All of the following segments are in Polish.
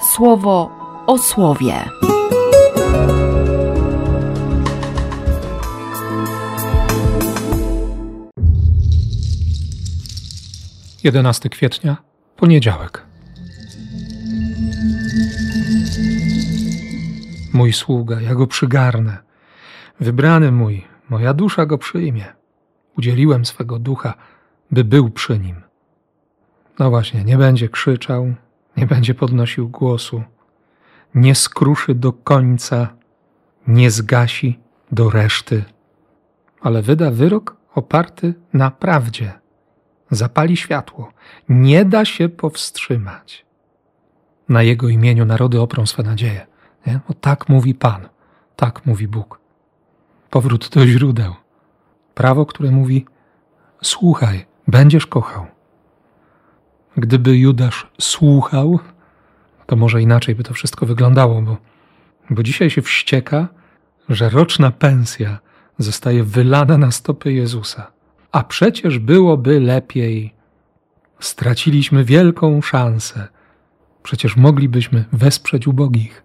słowo o słowie. 11 kwietnia, poniedziałek. Mój sługa, ja go przygarnę. Wybrany mój, moja dusza go przyjmie. Udzieliłem swego ducha, by był przy nim. No właśnie, nie będzie krzyczał, nie będzie podnosił głosu, nie skruszy do końca, nie zgasi do reszty, ale wyda wyrok oparty na prawdzie. Zapali światło, nie da się powstrzymać. Na jego imieniu narody oprą swe nadzieje. Nie? O tak mówi Pan, tak mówi Bóg. Powrót do źródeł. Prawo, które mówi: Słuchaj, będziesz kochał. Gdyby Judasz słuchał, to może inaczej by to wszystko wyglądało, bo, bo dzisiaj się wścieka, że roczna pensja zostaje wylana na stopy Jezusa. A przecież byłoby lepiej. Straciliśmy wielką szansę. Przecież moglibyśmy wesprzeć ubogich.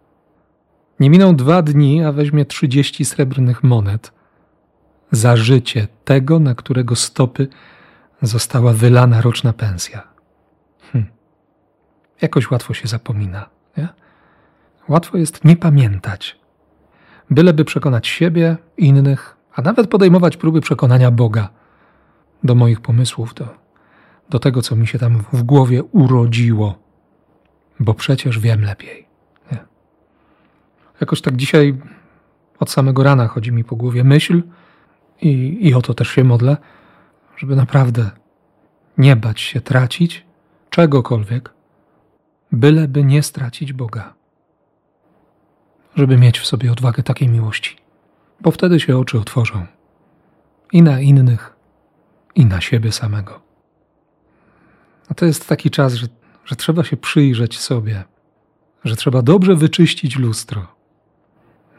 Nie miną dwa dni, a weźmie trzydzieści srebrnych monet za życie tego, na którego stopy została wylana roczna pensja. Jakoś łatwo się zapomina. Nie? Łatwo jest nie pamiętać. Byleby przekonać siebie, innych, a nawet podejmować próby przekonania Boga do moich pomysłów, do, do tego, co mi się tam w głowie urodziło, bo przecież wiem lepiej. Nie? Jakoś tak dzisiaj od samego rana chodzi mi po głowie myśl, i, i o to też się modlę, żeby naprawdę nie bać się tracić czegokolwiek, byleby nie stracić Boga. Żeby mieć w sobie odwagę takiej miłości, bo wtedy się oczy otworzą i na innych, i na siebie samego. A to jest taki czas, że, że trzeba się przyjrzeć sobie, że trzeba dobrze wyczyścić lustro,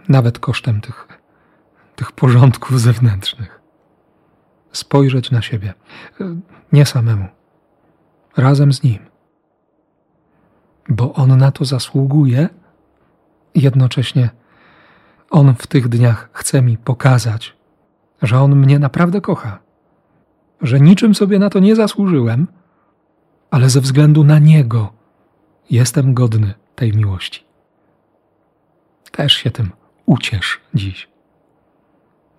nawet kosztem tych, tych porządków zewnętrznych. Spojrzeć na siebie, nie samemu, razem z nim, bo on na to zasługuje jednocześnie on w tych dniach chce mi pokazać, że on mnie naprawdę kocha że niczym sobie na to nie zasłużyłem, ale ze względu na Niego jestem godny tej miłości. Też się tym uciesz dziś.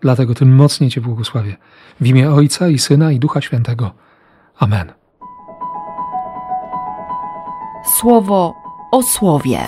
Dlatego tym mocniej Cię błogosławię. W imię Ojca i Syna i Ducha Świętego. Amen. Słowo o słowie.